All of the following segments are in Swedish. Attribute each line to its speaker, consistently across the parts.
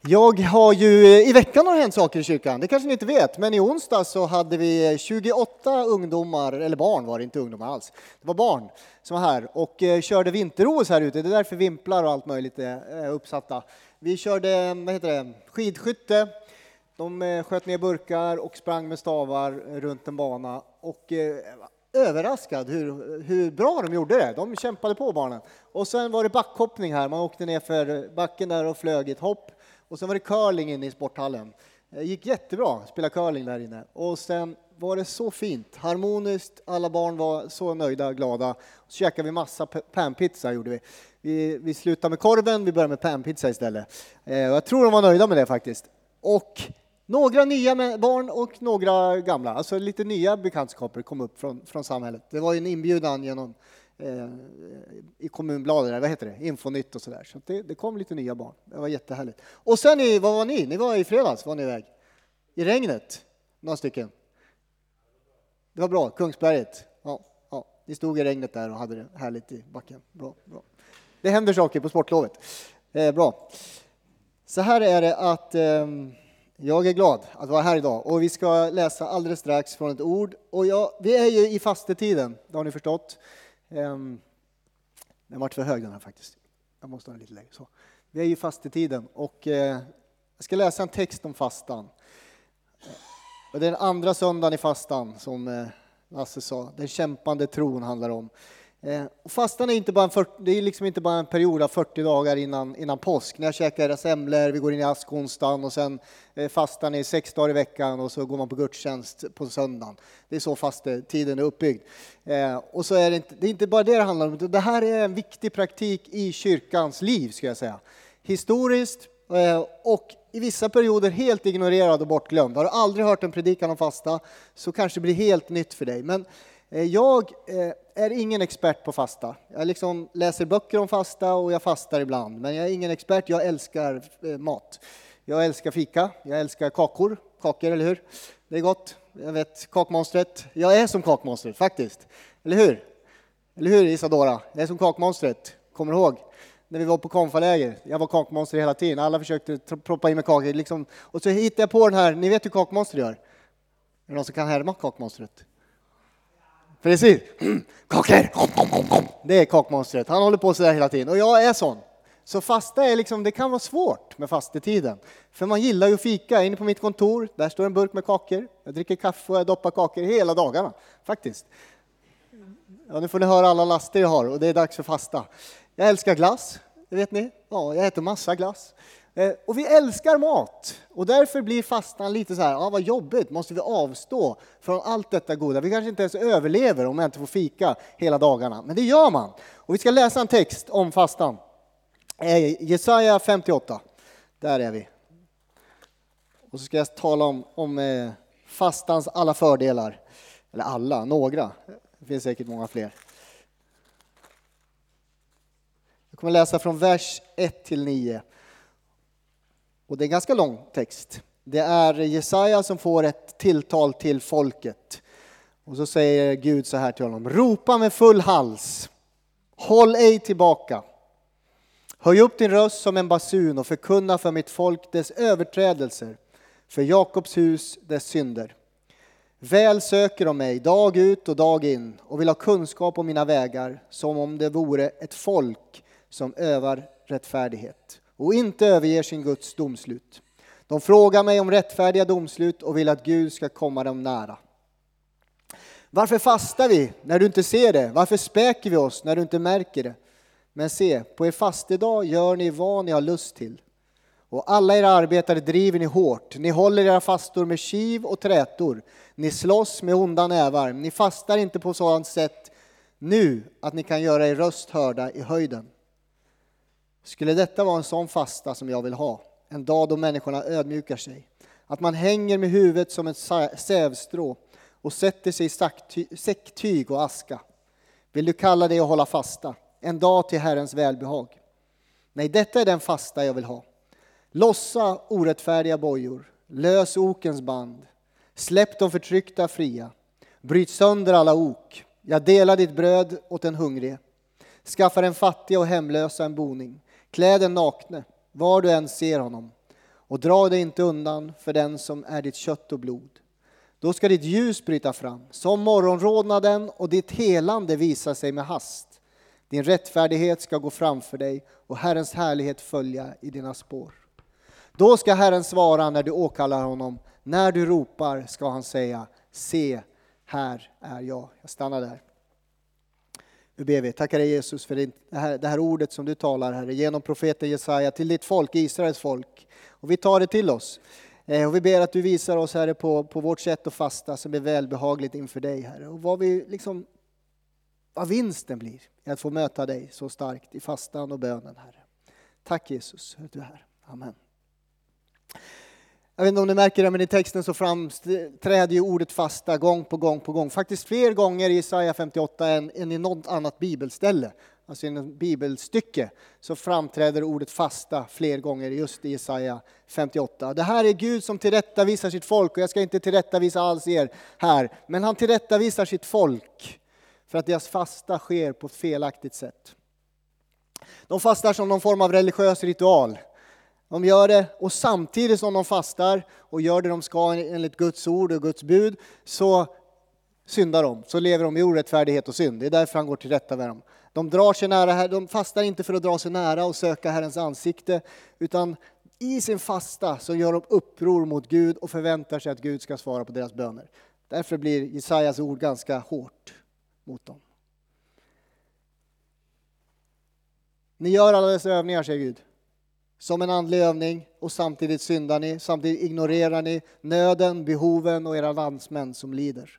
Speaker 1: Jag har ju, eh, i veckan har det hänt saker i kyrkan, det kanske ni inte vet, men i onsdag så hade vi eh, 28 ungdomar, eller barn var det, inte ungdomar alls, det var barn som var här och eh, körde vinter-OS här ute, det är därför vimplar och allt möjligt är uppsatta. Vi körde, mm, vad heter det, skidskytte, de sköt ner burkar och sprang med stavar runt en bana och överraskad hur, hur bra de gjorde det. De kämpade på barnen. Och sen var det backhoppning här, man åkte ner för backen där och flög ett hopp och sen var det curling inne i sporthallen. Det gick jättebra att spela curling där inne. Och sen var det så fint, harmoniskt, alla barn var så nöjda och glada. Så käkade vi massa panpizza, gjorde vi. vi. Vi slutade med korven, vi började med panpizza istället. Eh, jag tror de var nöjda med det faktiskt. Och några nya barn och några gamla, alltså lite nya bekantskaper kom upp från, från samhället. Det var en inbjudan genom eh, i kommunbladet, vad heter det, Infonytt och sådär. Så, det, det, kom lite nya barn. Det var jättehärligt. Och sen, i, vad var ni? Ni var i fredags, var ni iväg? I regnet, några stycken. Det var bra, Kungsberget. Ja, ja. Ni stod i regnet där och hade det härligt i backen. Bra, bra. Det händer saker på sportlovet. Eh, bra. Så här är det att eh, jag är glad att vara här idag och vi ska läsa alldeles strax från ett ord. Och ja, vi är ju i fastetiden, det har ni förstått. Um, den varit för hög den här faktiskt. Jag måste ha den lite lägre. Så. Vi är i fastetiden och eh, jag ska läsa en text om fastan. Det är den andra söndagen i fastan som eh, Lasse sa. Den kämpande tron handlar om. Eh, och fastan är, inte bara en 40, det är liksom inte bara en period av 40 dagar innan, innan påsk. När jag käkar semlor, vi går in i askonsdagen och sen eh, fastan fastar ni sex dagar i veckan och så går man på gudstjänst på söndagen. Det är så fastetiden är uppbyggd. Eh, och så är det, inte, det är inte bara det det handlar om, det här är en viktig praktik i kyrkans liv, ska jag säga. Historiskt och i vissa perioder helt ignorerad och bortglömd. Har du aldrig hört en predikan om fasta så kanske det blir helt nytt för dig. Men Eh, jag eh, är ingen expert på fasta. Jag liksom läser böcker om fasta och jag fastar ibland, men jag är ingen expert. Jag älskar eh, mat. Jag älskar fika, jag älskar kakor, kakor, eller hur? Det är gott. Jag vet kakmonstret. Jag är som kakmonstret, faktiskt. Eller hur? Eller hur, Isadora? Jag är som kakmonstret. Kommer du ihåg? När vi var på konfaläger. Jag var kakmonster hela tiden. Alla försökte proppa in med kakor. Liksom. Och så hittade jag på den här, ni vet hur kakmonster gör? Är det någon som kan härma kakmonstret? Precis. Kakor! Det är kakmonstret. Han håller på sådär hela tiden. Och jag är sån. Så fasta är liksom, det kan vara svårt med fastetiden. För man gillar ju att fika. Inne på mitt kontor, där står en burk med kakor. Jag dricker kaffe och jag doppar kakor hela dagarna, faktiskt. Ja, nu får ni höra alla laster jag har och det är dags för fasta. Jag älskar glass, det vet ni. Ja, jag äter massa glass. Eh, och vi älskar mat och därför blir fastan lite så här, ah, vad jobbigt, måste vi avstå från allt detta goda? Vi kanske inte ens överlever om jag inte får fika hela dagarna, men det gör man. Och vi ska läsa en text om fastan. Eh, Jesaja 58, där är vi. Och så ska jag tala om, om eh, fastans alla fördelar. Eller alla, några. Det finns säkert många fler. Jag kommer läsa från vers 1 till 9. Och det är en ganska lång text. Det är Jesaja som får ett tilltal till folket. Och så säger Gud så här till honom. Ropa med full hals. Håll ej tillbaka. Höj upp din röst som en basun och förkunna för mitt folk dess överträdelser, för Jakobs hus dess synder. Väl söker de mig dag ut och dag in och vill ha kunskap om mina vägar som om det vore ett folk som övar rättfärdighet och inte överger sin Guds domslut. De frågar mig om rättfärdiga domslut och vill att Gud ska komma dem nära. Varför fastar vi när du inte ser det? Varför späker vi oss när du inte märker det? Men se, på er fastedag gör ni vad ni har lust till. Och alla era arbetare driver ni hårt. Ni håller era fastor med kiv och trätor. Ni slåss med onda nävar. Ni fastar inte på sådant sätt nu att ni kan göra er röst hörda i höjden. Skulle detta vara en sån fasta som jag vill ha, en dag då människorna ödmjukar sig, att man hänger med huvudet som ett sävstrå och sätter sig i säcktyg och aska. Vill du kalla det att hålla fasta, en dag till Herrens välbehag? Nej, detta är den fasta jag vill ha. Lossa orättfärdiga bojor, lös okens band, släpp de förtryckta fria, bryt sönder alla ok, jag delar ditt bröd åt den hungrige, skaffa den fattiga och hemlösa en boning, Klä den nakne, var du än ser honom, och dra dig inte undan för den som är ditt kött och blod. Då ska ditt ljus bryta fram, som morgonrodnaden och ditt helande visa sig med hast. Din rättfärdighet ska gå framför dig och Herrens härlighet följa i dina spår. Då ska Herren svara när du åkallar honom, när du ropar ska han säga, se, här är jag. Jag stannar där. Nu ber vi. Tackar dig Jesus för det här, det här ordet som du talar Herre, genom profeten Jesaja till ditt folk, Israels folk. Och vi tar det till oss. Eh, och vi ber att du visar oss Herre på, på vårt sätt att fasta som är välbehagligt inför dig Herre. Och vad, vi liksom, vad vinsten blir i att få möta dig så starkt i fastan och bönen Herre. Tack Jesus att du är här. Amen. Jag vet inte om ni märker det, men i texten så framträder ju ordet fasta gång på gång på gång. Faktiskt fler gånger i Jesaja 58 än, än i något annat bibelställe. Alltså i något bibelstycke så framträder ordet fasta fler gånger just i Jesaja 58. Det här är Gud som tillrättavisar sitt folk och jag ska inte tillrättavisa alls er här. Men han tillrättavisar sitt folk för att deras fasta sker på ett felaktigt sätt. De fastar som någon form av religiös ritual. De gör det och samtidigt som de fastar och gör det de ska enligt Guds ord och Guds bud så syndar de, så lever de i orättfärdighet och synd. Det är därför han går till rätta med dem. De drar sig nära, de fastar inte för att dra sig nära och söka Herrens ansikte, utan i sin fasta så gör de uppror mot Gud och förväntar sig att Gud ska svara på deras böner. Därför blir Jesajas ord ganska hårt mot dem. Ni gör alla dessa övningar, säger Gud som en andlig övning och samtidigt syndar ni, samtidigt ignorerar ni nöden, behoven och era landsmän som lider.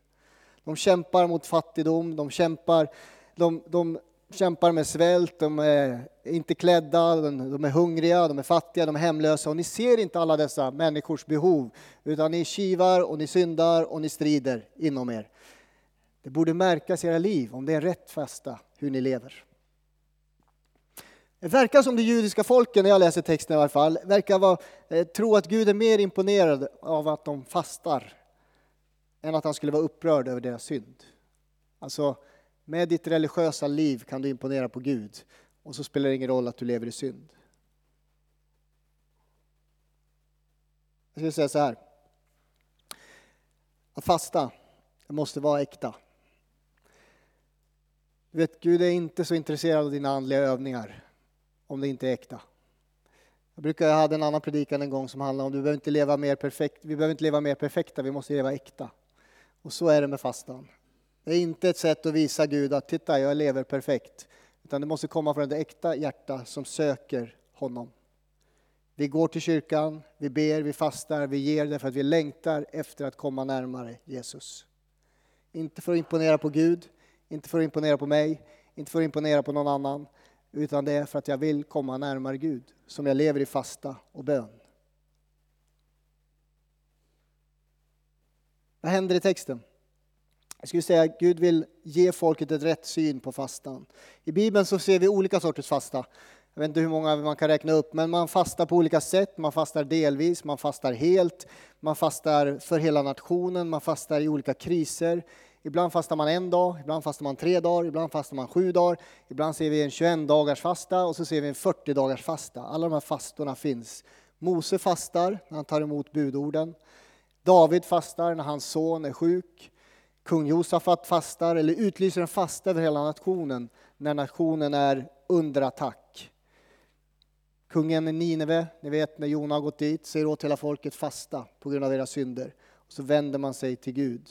Speaker 1: De kämpar mot fattigdom, de kämpar, de, de kämpar med svält, de är inte klädda, de är hungriga, de är fattiga, de är hemlösa och ni ser inte alla dessa människors behov utan ni kivar och ni syndar och ni strider inom er. Det borde märkas i era liv om det är rätt fasta hur ni lever. Det verkar som de judiska folken, när jag läser texten i alla fall, verkar vara, eh, tro att Gud är mer imponerad av att de fastar än att han skulle vara upprörd över deras synd. Alltså, med ditt religiösa liv kan du imponera på Gud och så spelar det ingen roll att du lever i synd. Jag skulle säga så här. Att fasta, det måste vara äkta. Du vet, Gud är inte så intresserad av dina andliga övningar om det inte är äkta. Jag, brukar, jag hade en annan predikan en gång som handlade om att vi behöver inte leva mer perfekt, vi behöver inte leva mer perfekta, vi måste leva äkta. Och så är det med fastan. Det är inte ett sätt att visa Gud att titta, jag lever perfekt. Utan det måste komma från ett äkta hjärta som söker honom. Vi går till kyrkan, vi ber, vi fastar, vi ger därför att vi längtar efter att komma närmare Jesus. Inte för att imponera på Gud, inte för att imponera på mig, inte för att imponera på någon annan, utan det är för att jag vill komma närmare Gud, som jag lever i fasta och bön. Vad händer i texten? Jag skulle säga att Gud vill ge folket ett rätt syn på fastan. I Bibeln så ser vi olika sorters fasta. Jag vet inte hur många man kan räkna upp, men man fastar på olika sätt. Man fastar delvis, man fastar helt, man fastar för hela nationen, man fastar i olika kriser. Ibland fastar man en dag, ibland fastar man tre dagar, ibland fastar man sju dagar. Ibland ser vi en 21 dagars fasta och så ser vi en 40 dagars fasta. Alla de här fastorna finns. Mose fastar när han tar emot budorden. David fastar när hans son är sjuk. Kung Josafat fastar eller utlyser en fasta över hela nationen när nationen är under attack. Kungen i Nineve, ni vet när Jona har gått dit, säger åt hela folket fasta på grund av deras synder. Och så vänder man sig till Gud.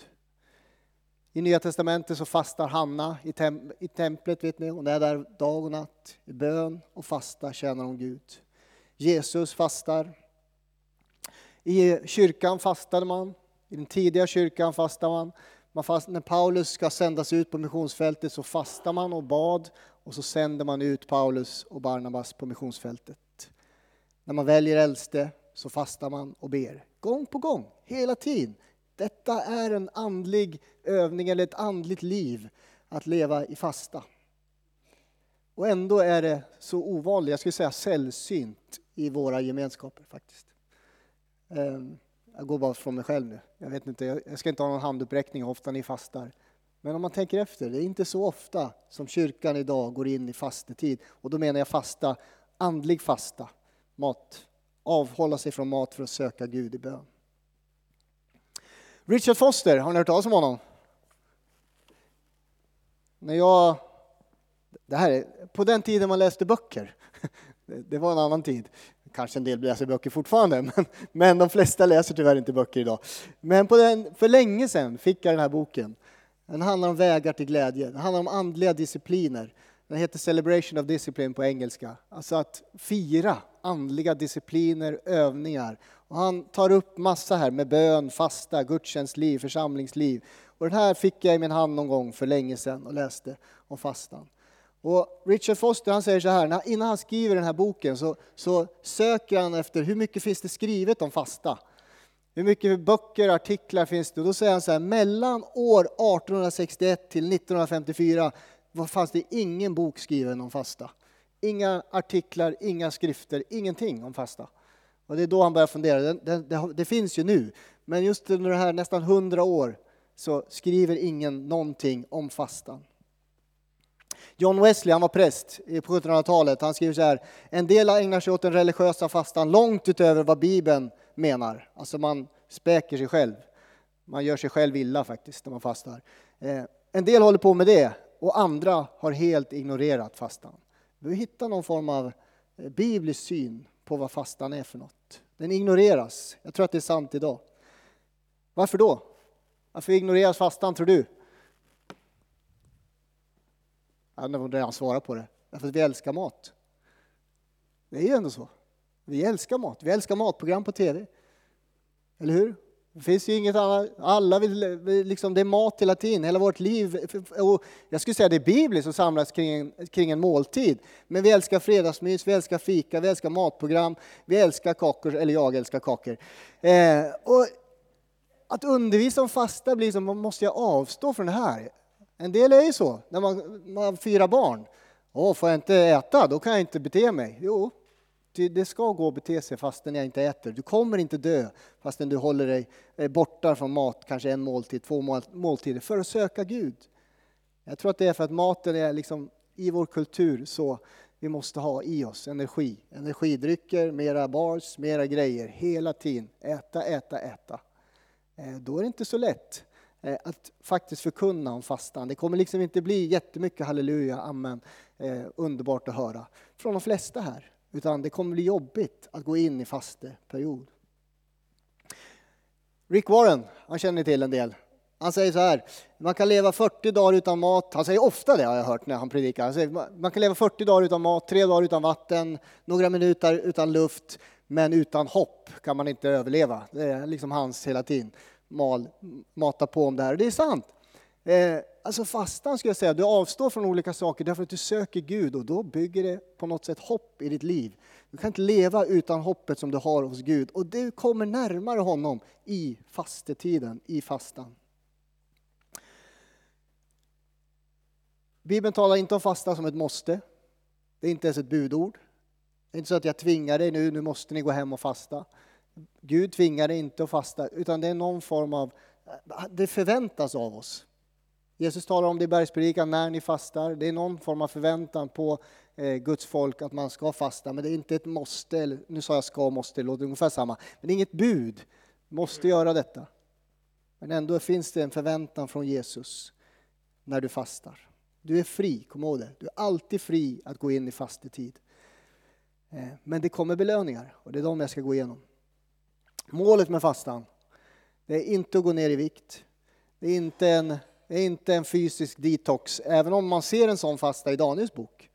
Speaker 1: I Nya Testamentet så fastar Hanna i, tem i templet, vet ni. Hon är där dag och natt i bön och fasta tjänar hon Gud. Jesus fastar. I kyrkan fastade man. I den tidiga kyrkan fastade man. man fast, när Paulus ska sändas ut på missionsfältet så fastar man och bad och så sänder man ut Paulus och Barnabas på missionsfältet. När man väljer äldste så fastar man och ber. Gång på gång, hela tiden. Detta är en andlig övning eller ett andligt liv att leva i fasta. Och ändå är det så ovanligt, jag skulle säga sällsynt i våra gemenskaper faktiskt. Ehm, jag går bara från mig själv nu. Jag, vet inte, jag ska inte ha någon handuppräckning hur ofta ni fastar. Men om man tänker efter, det är inte så ofta som kyrkan idag går in i fastetid. Och då menar jag fasta, andlig fasta, mat avhålla sig från mat för att söka Gud i bön. Richard Foster, har ni hört talas om honom? När jag, det här är, på den tiden man läste böcker, det var en annan tid. Kanske en del läser böcker fortfarande, men, men de flesta läser tyvärr inte böcker idag. Men på den, för länge sedan fick jag den här boken. Den handlar om vägar till glädje, den handlar om andliga discipliner. Den heter Celebration of Discipline på engelska. Alltså att fira andliga discipliner, övningar. Och han tar upp massa här med bön, fasta, gudstjänstliv, församlingsliv. Och den här fick jag i min hand någon gång för länge sedan och läste om fastan. Och Richard Foster han säger så här, innan han skriver den här boken så, så söker han efter hur mycket finns det skrivet om fasta. Hur mycket böcker och artiklar finns det? Och då säger han så här, mellan år 1861 till 1954 fanns det ingen bok skriven om fasta. Inga artiklar, inga skrifter, ingenting om fasta. Och det är då han börjar fundera, det, det, det, det finns ju nu, men just under det här nästan hundra år så skriver ingen någonting om fastan. John Wesley, han var präst på 1700-talet, han skriver så här, en del ägnar sig åt den religiösa fastan långt utöver vad Bibeln menar. Alltså man späker sig själv. Man gör sig själv illa faktiskt när man fastar. Eh, en del håller på med det och andra har helt ignorerat fastan. Vi hittar någon form av eh, biblisk syn på vad fastan är för något. Den ignoreras. Jag tror att det är sant idag. Varför då? Varför ignoreras fastan tror du? Han har redan svarat på det. Därför att vi älskar mat. Det är ju ändå så. Vi älskar mat. Vi älskar matprogram på TV. Eller hur? Det finns ju inget annat. Alla vill, liksom, det är mat hela tiden, hela vårt liv. Och jag skulle säga det är bibliskt att samlas kring en, kring en måltid. Men vi älskar fredagsmys, vi älskar fika, vi älskar matprogram, vi älskar kakor, eller jag älskar kakor. Eh, och att undervisa om fasta blir som, måste jag avstå från det här? En del är ju så, när man, man har fyra barn. Åh, får jag inte äta, då kan jag inte bete mig. Jo, det ska gå att bete sig fastän jag inte äter. Du kommer inte dö fastän du håller dig eh, borta från mat, kanske en måltid, två måltider, för att söka Gud. Jag tror att det är för att maten är liksom i vår kultur så vi måste ha i oss energi. Energidrycker, mera bars, mera grejer, hela tiden. Äta, äta, äta. Eh, då är det inte så lätt eh, att faktiskt förkunna om fastan. Det kommer liksom inte bli jättemycket halleluja, amen, underbart att höra från de flesta här. Utan det kommer bli jobbigt att gå in i fasteperiod. Rick Warren, han känner ni till en del. Han säger så här, man kan leva 40 dagar utan mat. Han säger ofta det har jag hört när han predikar. Han säger, man kan leva 40 dagar utan mat, tre dagar utan vatten, några minuter utan luft, men utan hopp kan man inte överleva. Det är liksom hans hela tiden. Mal, mata på om det här. Och det är sant. Eh, alltså fastan skulle jag säga, du avstår från olika saker därför att du söker Gud och då bygger det på något sätt hopp i ditt liv. Du kan inte leva utan hoppet som du har hos Gud och du kommer närmare honom i fastetiden, i fastan. Bibeln talar inte om fasta som ett måste. Det är inte ens ett budord. Det är inte så att jag tvingar dig nu, nu måste ni gå hem och fasta. Gud tvingar dig inte att fasta, utan det är någon form av, det förväntas av oss. Jesus talar om det i bergspredikan när ni fastar. Det är någon form av förväntan på eh, Guds folk att man ska fasta, men det är inte ett måste. Eller, nu sa jag ska och måste, det låter ungefär samma. Men det är inget bud, måste göra detta. Men ändå finns det en förväntan från Jesus när du fastar. Du är fri, kom ihåg det. Du är alltid fri att gå in i fastetid. Eh, men det kommer belöningar och det är de jag ska gå igenom. Målet med fastan, det är inte att gå ner i vikt. Det är inte en det är inte en fysisk detox, även om man ser en sån fasta i Daniels bok.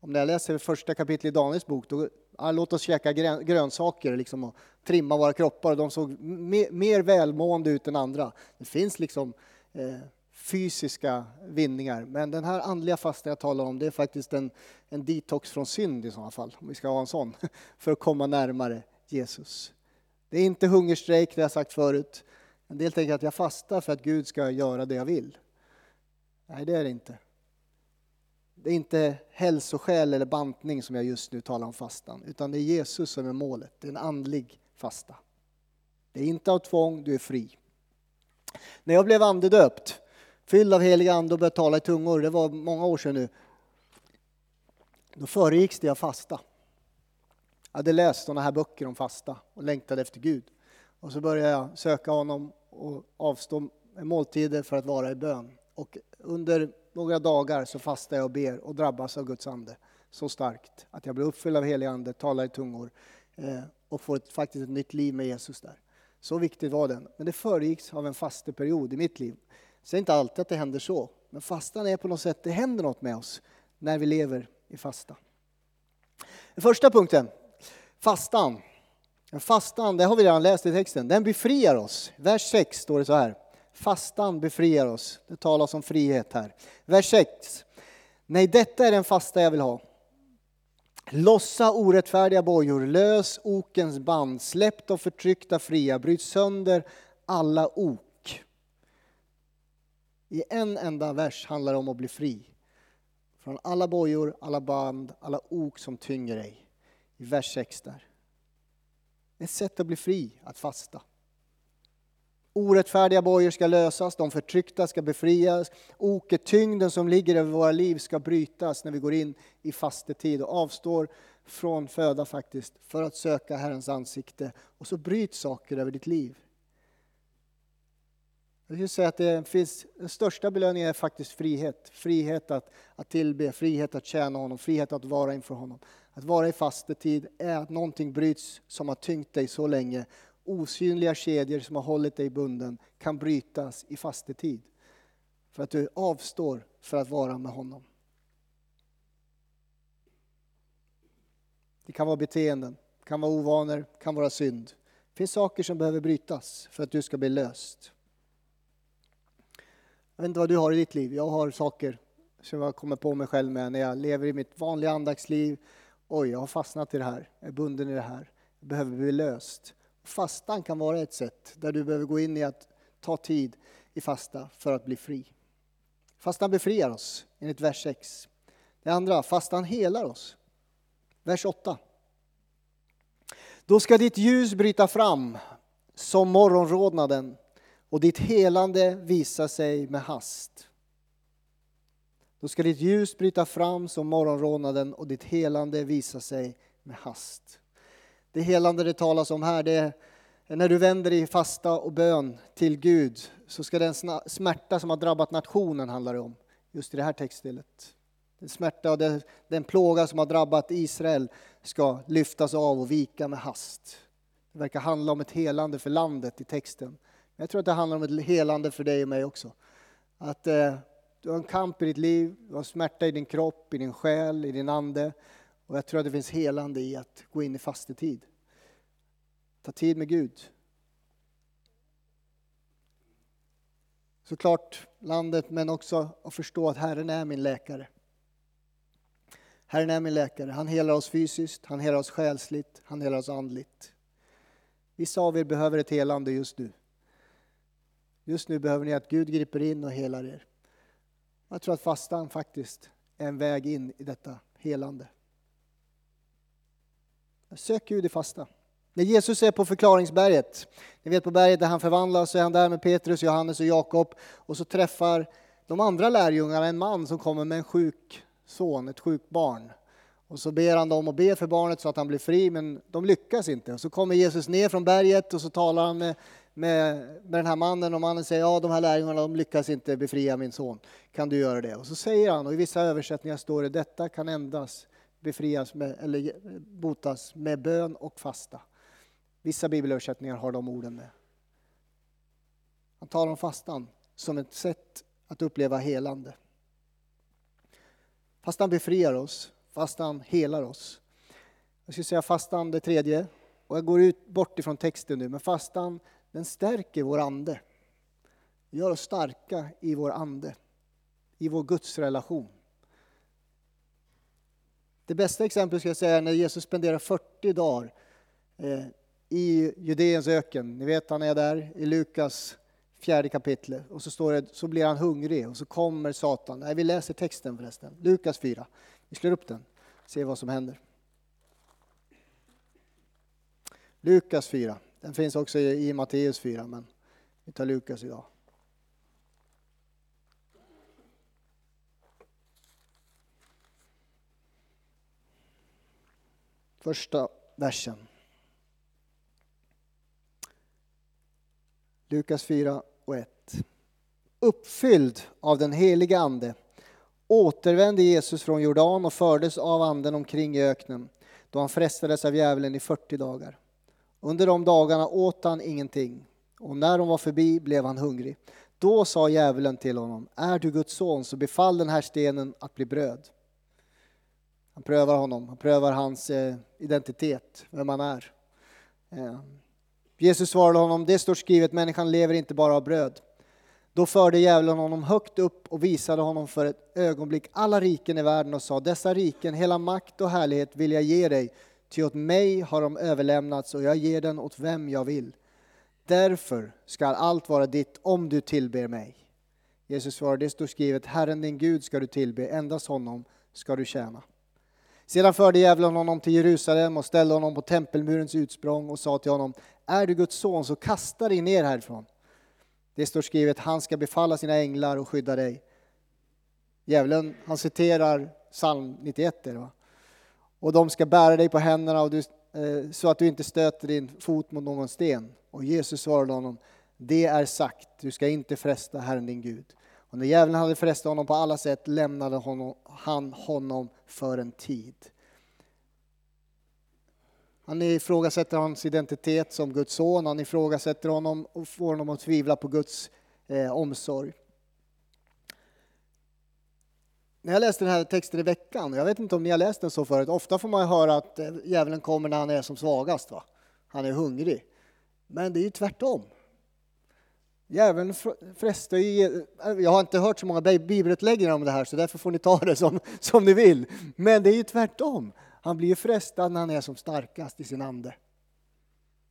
Speaker 1: Om jag läser första kapitlet i Daniels bok, då ja, låt oss käka grönsaker liksom, och trimma våra kroppar. De såg mer, mer välmående ut än andra. Det finns liksom eh, fysiska vinningar, men den här andliga fastan jag talar om, det är faktiskt en, en detox från synd i sådana fall, om vi ska ha en sån, för att komma närmare Jesus. Det är inte hungerstrejk, det har jag sagt förut. En del tänker att jag fastar för att Gud ska göra det jag vill. Nej, det är det inte. Det är inte hälsoskäl eller bantning som jag just nu talar om fastan, utan det är Jesus som är målet. Det är en andlig fasta. Det är inte av tvång, du är fri. När jag blev andedöpt, fylld av helig ande och började tala i tungor, det var många år sedan nu, då föregicks det av fasta. Jag hade läst sådana här böcker om fasta och längtade efter Gud. Och så började jag söka honom och avstå måltider för att vara i bön. Och under några dagar så fastar jag och ber och drabbas av Guds ande så starkt att jag blir uppfylld av helig ande, talar i tungor eh, och får ett, faktiskt ett nytt liv med Jesus där. Så viktigt var den. Men det föregicks av en fasteperiod i mitt liv. Så det är inte alltid att det händer så, men fastan är på något sätt, det händer något med oss när vi lever i fasta. Den första punkten, fastan. Fastan, det har vi redan läst i texten, den befriar oss. Vers 6 står det så här. Fastan befriar oss. Det talas om frihet här. Vers 6. Nej, detta är den fasta jag vill ha. Lossa orättfärdiga bojor, lös okens band, släpp de förtryckta fria, bryt sönder alla ok. I en enda vers handlar det om att bli fri. Från alla bojor, alla band, alla ok som tynger dig. I vers 6 där. Det är ett sätt att bli fri, att fasta. Orättfärdiga bojor ska lösas, de förtryckta ska befrias. Oketyngden som ligger över våra liv ska brytas när vi går in i fastetid och avstår från föda faktiskt för att söka Herrens ansikte. Och så bryts saker över ditt liv. Jag vill säga att det finns, den största belöningen är faktiskt frihet. Frihet att, att tillbe, frihet att tjäna honom, frihet att vara inför honom. Att vara i fastetid är att någonting bryts som har tyngt dig så länge osynliga kedjor som har hållit dig bunden kan brytas i fastetid. För att du avstår för att vara med honom. Det kan vara beteenden, kan vara ovanor, kan vara synd. Det finns saker som behöver brytas för att du ska bli löst. Jag vet inte vad du har i ditt liv. Jag har saker som jag kommer på mig själv med när jag lever i mitt vanliga andaktsliv. Oj, jag har fastnat i det här, jag är bunden i det här, jag behöver bli löst. Fastan kan vara ett sätt där du behöver gå in i att ta tid i fasta för att bli fri. Fastan befriar oss, enligt vers 6. Det andra, fastan helar oss. Vers 8. Då ska ditt ljus bryta fram som morgonrodnaden och ditt helande visa sig med hast. Då ska ditt ljus bryta fram som morgonrodnaden och ditt helande visa sig med hast. Det helande det talas om här, det är när du vänder dig i fasta och bön till Gud så ska den smärta som har drabbat nationen, handlar det om, just i det här textstället. Den smärta och den, den plåga som har drabbat Israel ska lyftas av och vika med hast. Det verkar handla om ett helande för landet i texten. Men jag tror att det handlar om ett helande för dig och mig också. Att eh, du har en kamp i ditt liv, du har smärta i din kropp, i din själ, i din ande. Och jag tror att det finns helande i att gå in i fastetid. Ta tid med Gud. Såklart landet, men också att förstå att Herren är min läkare. Herren är min läkare. Han helar oss fysiskt, han helar oss själsligt, han helar oss andligt. Vissa av er behöver ett helande just nu. Just nu behöver ni att Gud griper in och helar er. Jag tror att fastan faktiskt är en väg in i detta helande. Sök Gud i fasta. När Jesus är på förklaringsberget, ni vet på berget där han förvandlas, så är han där med Petrus, Johannes och Jakob och så träffar de andra lärjungarna en man som kommer med en sjuk son, ett sjukt barn. Och så ber han dem att be för barnet så att han blir fri, men de lyckas inte. Och så kommer Jesus ner från berget och så talar han med, med, med den här mannen och mannen säger ja, de här lärjungarna de lyckas inte befria min son. Kan du göra det? Och så säger han, och i vissa översättningar står det detta kan endast befrias med, eller botas med bön och fasta. Vissa bibelöversättningar har de orden med. Han talar om fastan som ett sätt att uppleva helande. Fastan befriar oss, fastan helar oss. Jag skulle säga fastan det tredje, och jag går ut bort ifrån texten nu, men fastan den stärker vår ande. Gör oss starka i vår ande, i vår gudsrelation. Det bästa exemplet ska jag säga är när Jesus spenderar 40 dagar eh, i Judeens öken. Ni vet han är där i Lukas fjärde kapitlet. och så står det så blir han hungrig och så kommer Satan. Nej, vi läser texten förresten. Lukas 4. Vi slår upp den, ser vad som händer. Lukas 4. Den finns också i Matteus 4, men vi tar Lukas idag. Första versen. Lukas 4 och 1. Uppfylld av den heliga Ande återvände Jesus från Jordan och fördes av anden omkring i öknen då han frestades av djävulen i 40 dagar. Under de dagarna åt han ingenting och när de var förbi blev han hungrig. Då sa djävulen till honom, är du Guds son så befall den här stenen att bli bröd. Han prövar honom, han prövar hans eh, identitet, vem han är. Eh, Jesus svarade honom, det står skrivet, människan lever inte bara av bröd. Då förde djävulen honom högt upp och visade honom för ett ögonblick alla riken i världen och sa, dessa riken, hela makt och härlighet vill jag ge dig, ty åt mig har de överlämnats och jag ger den åt vem jag vill. Därför skall allt vara ditt om du tillber mig. Jesus svarade, det står skrivet, Herren din Gud ska du tillbe, endast honom ska du tjäna. Sedan förde djävulen honom till Jerusalem och ställde honom på tempelmurens utsprång och sa till honom, är du Guds son så kasta dig ner härifrån. Det står skrivet, han ska befalla sina änglar och skydda dig. Djävulen, han citerar psalm 91 det, va? Och de ska bära dig på händerna och du, eh, så att du inte stöter din fot mot någon sten. Och Jesus svarade honom, det är sagt, du ska inte fresta Herren din Gud. Och när djävulen hade frestat honom på alla sätt lämnade honom, han honom för en tid. Han ifrågasätter hans identitet som Guds son, han ifrågasätter honom och får honom att tvivla på Guds eh, omsorg. När jag läste den här texten i veckan, jag vet inte om ni har läst den så förut, ofta får man höra att eh, djävulen kommer när han är som svagast. Va? Han är hungrig. Men det är ju tvärtom. Djävulen frestar ju, eh, jag har inte hört så många bibelutläggningar om det här så därför får ni ta det som, som ni vill. Men det är ju tvärtom. Han blir ju frestad när han är som starkast i sin ande.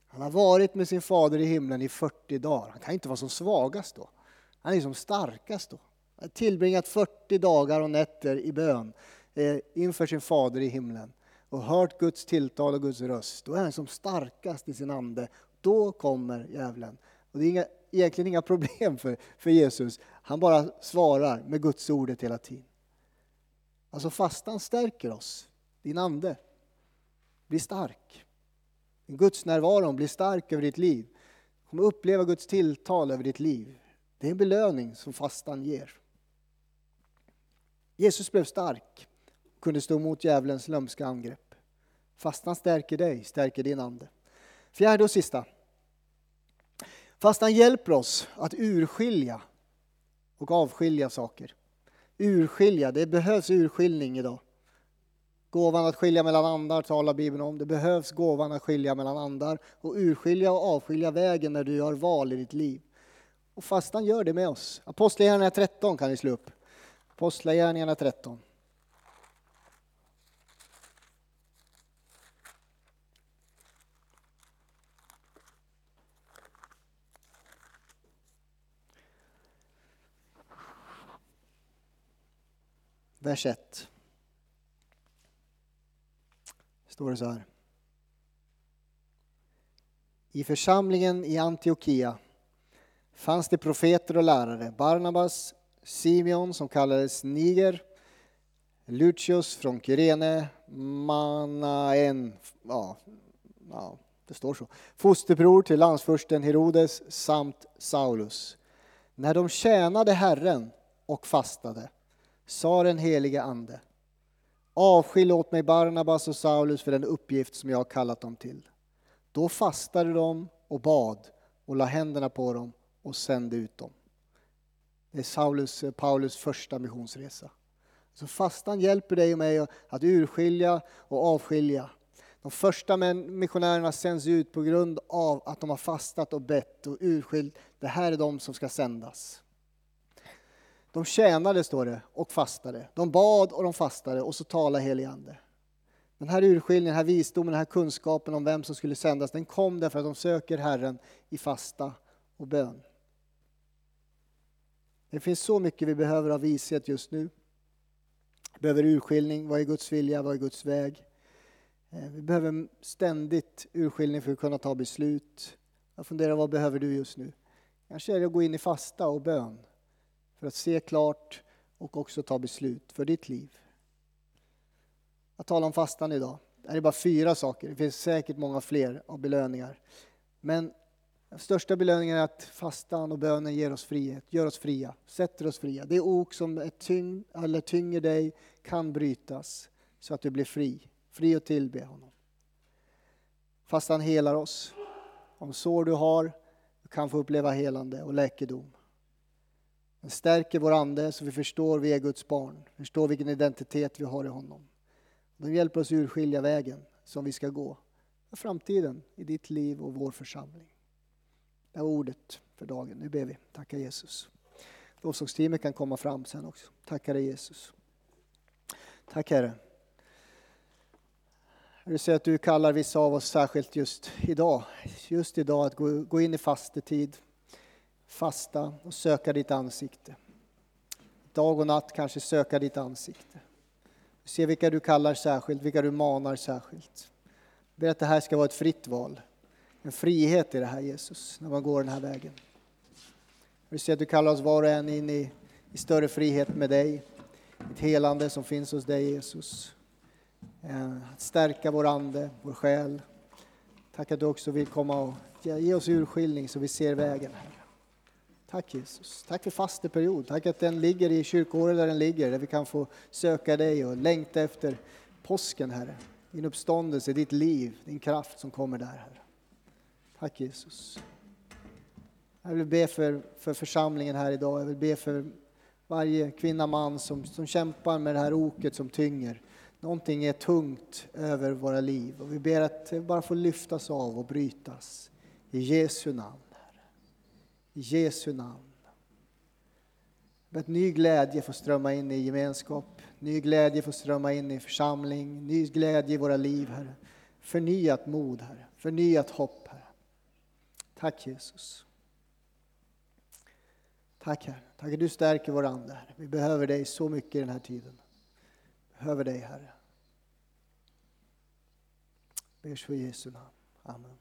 Speaker 1: Han har varit med sin fader i himlen i 40 dagar. Han kan inte vara som svagast då. Han är som starkast då. Han har tillbringat 40 dagar och nätter i bön eh, inför sin fader i himlen och hört Guds tilltal och Guds röst. Då är han som starkast i sin ande. Då kommer djävulen. Och det är inga, egentligen inga problem för, för Jesus. Han bara svarar med Guds ordet hela tiden. Alltså fastan stärker oss din ande. Blir stark. Guds närvaro blir stark över ditt liv. Du kommer uppleva Guds tilltal över ditt liv. Det är en belöning som fastan ger. Jesus blev stark och kunde stå emot djävulens lömska angrepp. Fastan stärker dig, stärker din ande. Fjärde och sista. Fastan hjälper oss att urskilja och avskilja saker. Urskilja, det behövs urskiljning idag. Gåvan att skilja mellan andar talar Bibeln om. Det behövs gåvan att skilja mellan andar och urskilja och avskilja vägen när du gör val i ditt liv. Och fastan gör det med oss. Apostlagärningarna 13 kan ni slå upp. Apostlagärningarna 13. Vers 1. står det så här. I församlingen i Antiochia fanns det profeter och lärare. Barnabas, Simeon som kallades Niger, Lucius från Kyrene, Manaen, ja, ja, det står så, fosterbror till landsfursten Herodes samt Saulus. När de tjänade Herren och fastade sa den helige Ande Avskilj åt mig Barnabas och Saulus för den uppgift som jag har kallat dem till. Då fastade de och bad och la händerna på dem och sände ut dem. Det är Saulus, eh, Paulus första missionsresa. Så fastan hjälper dig och mig att urskilja och avskilja. De första missionärerna sänds ut på grund av att de har fastat och bett och urskilt. Det här är de som ska sändas. De tjänade, står det, och fastade. De bad och de fastade och så talade helig ande. Den här urskiljningen, den här visdomen, den här kunskapen om vem som skulle sändas, den kom därför att de söker Herren i fasta och bön. Det finns så mycket vi behöver av vishet just nu. Vi behöver urskiljning, vad är Guds vilja, vad är Guds väg? Eh, vi behöver ständigt urskiljning för att kunna ta beslut. Jag funderar, vad behöver du just nu? Kanske är det att gå in i fasta och bön för att se klart och också ta beslut för ditt liv. Jag talar om fastan idag. Det här är bara fyra saker, det finns säkert många fler av belöningar. Men den största belöningen är att fastan och bönen ger oss frihet, gör oss fria, sätter oss fria. Det ok som är tyng, eller tynger dig kan brytas så att du blir fri, fri att tillbe honom. Fastan helar oss. Om sår du har, du kan få uppleva helande och läkedom. Den stärker vår ande så vi förstår vi är Guds barn, förstår vilken identitet vi har i honom. Den hjälper oss urskilja vägen som vi ska gå för framtiden i ditt liv och vår församling. Det var ordet för dagen. Nu ber vi. Tacka Jesus. Lovsångsteamet kan komma fram sen också. Tackar dig Jesus. Tack Herre. Du säger att du kallar vissa av oss särskilt just idag. Just idag att gå, gå in i fastetid, fasta och söka ditt ansikte. Dag och natt kanske söka ditt ansikte. Se vilka du kallar särskilt, vilka du manar särskilt. Ber att det här ska vara ett fritt val. En frihet i det här Jesus, när man går den här vägen. Vi ser att du kallar oss var och en in i, i större frihet med dig. Ett helande som finns hos dig Jesus. Eh, att stärka vår ande, vår själ. Tack att du också vill komma och ge oss urskiljning så vi ser vägen. Herre. Tack Jesus. Tack för fasteperiod. Tack att den ligger i kyrkåret där den ligger, där vi kan få söka dig och längta efter påsken, Herre. Din uppståndelse, ditt liv, din kraft som kommer där, Herre. Tack Jesus. Jag vill be för, för församlingen här idag. Jag vill be för varje kvinna, man som, som kämpar med det här oket som tynger. Någonting är tungt över våra liv och vi ber att det bara får lyftas av och brytas. I Jesu namn. I Jesu namn. Att ny glädje får strömma in i gemenskap, ny glädje får strömma in i församling, ny glädje i våra liv, Herre. Förnyat mod, Herre. Förnyat hopp, Tack Jesus. Tack Herre. Tack att du stärker vår ande, Herre. Vi behöver dig så mycket i den här tiden. Vi behöver dig, Herre. Ber så i Jesu namn. Amen.